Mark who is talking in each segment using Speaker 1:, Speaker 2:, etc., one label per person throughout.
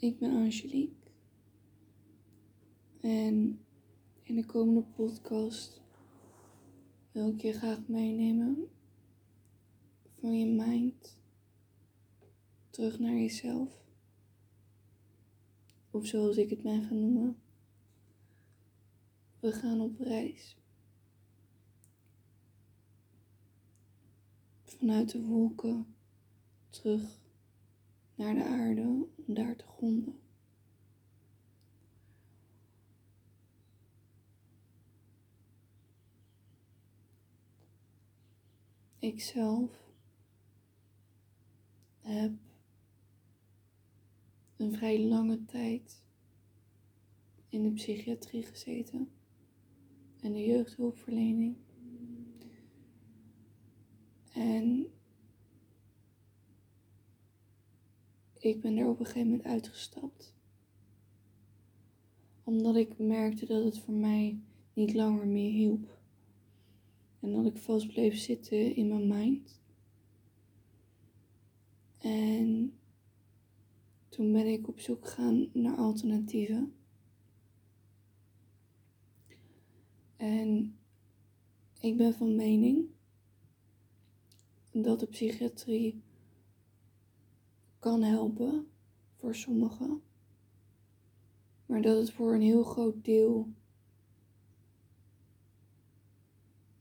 Speaker 1: Ik ben Angelique. En in de komende podcast wil ik je graag meenemen van je mind terug naar jezelf. Of zoals ik het ben gaan noemen. We gaan op reis. Vanuit de wolken terug naar de aarde om daar te gronden. Ikzelf heb een vrij lange tijd in de psychiatrie gezeten en de jeugdhulpverlening. En ik ben er op een gegeven moment uitgestapt. Omdat ik merkte dat het voor mij niet langer meer hielp. En dat ik vast bleef zitten in mijn mind. En toen ben ik op zoek gegaan naar alternatieven. En ik ben van mening dat de psychiatrie kan helpen voor sommigen, maar dat het voor een heel groot deel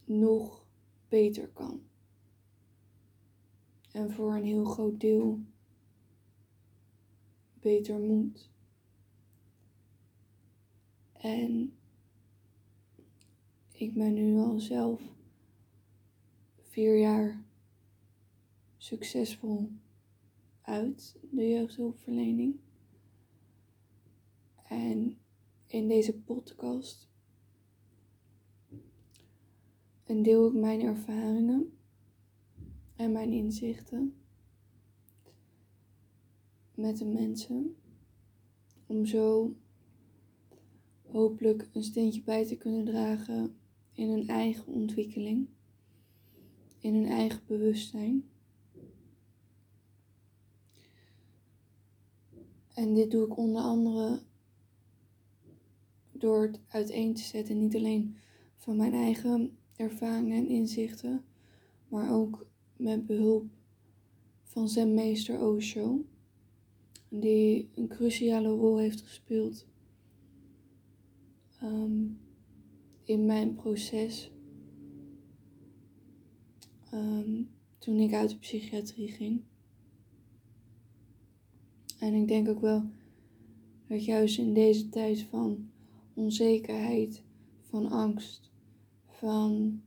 Speaker 1: nog beter kan. En voor een heel groot deel beter moet. En ik ben nu al zelf vier jaar succesvol uit de jeugdhulpverlening. En in deze podcast deel ik mijn ervaringen en mijn inzichten met de mensen. Om zo hopelijk een steentje bij te kunnen dragen in hun eigen ontwikkeling, in hun eigen bewustzijn. En dit doe ik onder andere door het uiteen te zetten, niet alleen van mijn eigen ervaringen en inzichten, maar ook met behulp van zenmeester Osho, die een cruciale rol heeft gespeeld ehm, in mijn proces ehm, toen ik uit de psychiatrie ging. En ik denk ook wel dat juist in deze tijd van onzekerheid, van angst, van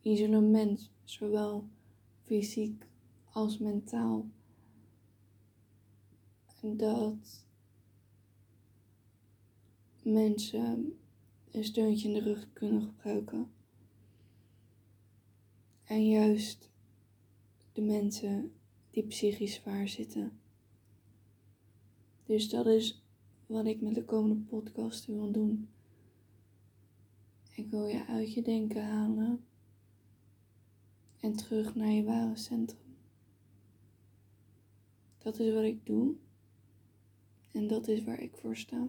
Speaker 1: isolement, zowel fysiek als mentaal, dat mensen een steuntje in de rug kunnen gebruiken. En juist de mensen die psychisch zwaar zitten. Dus dat is wat ik met de komende podcast wil doen. Ik wil je uit je denken halen en terug naar je ware centrum. Dat is wat ik doe en dat is waar ik voor sta.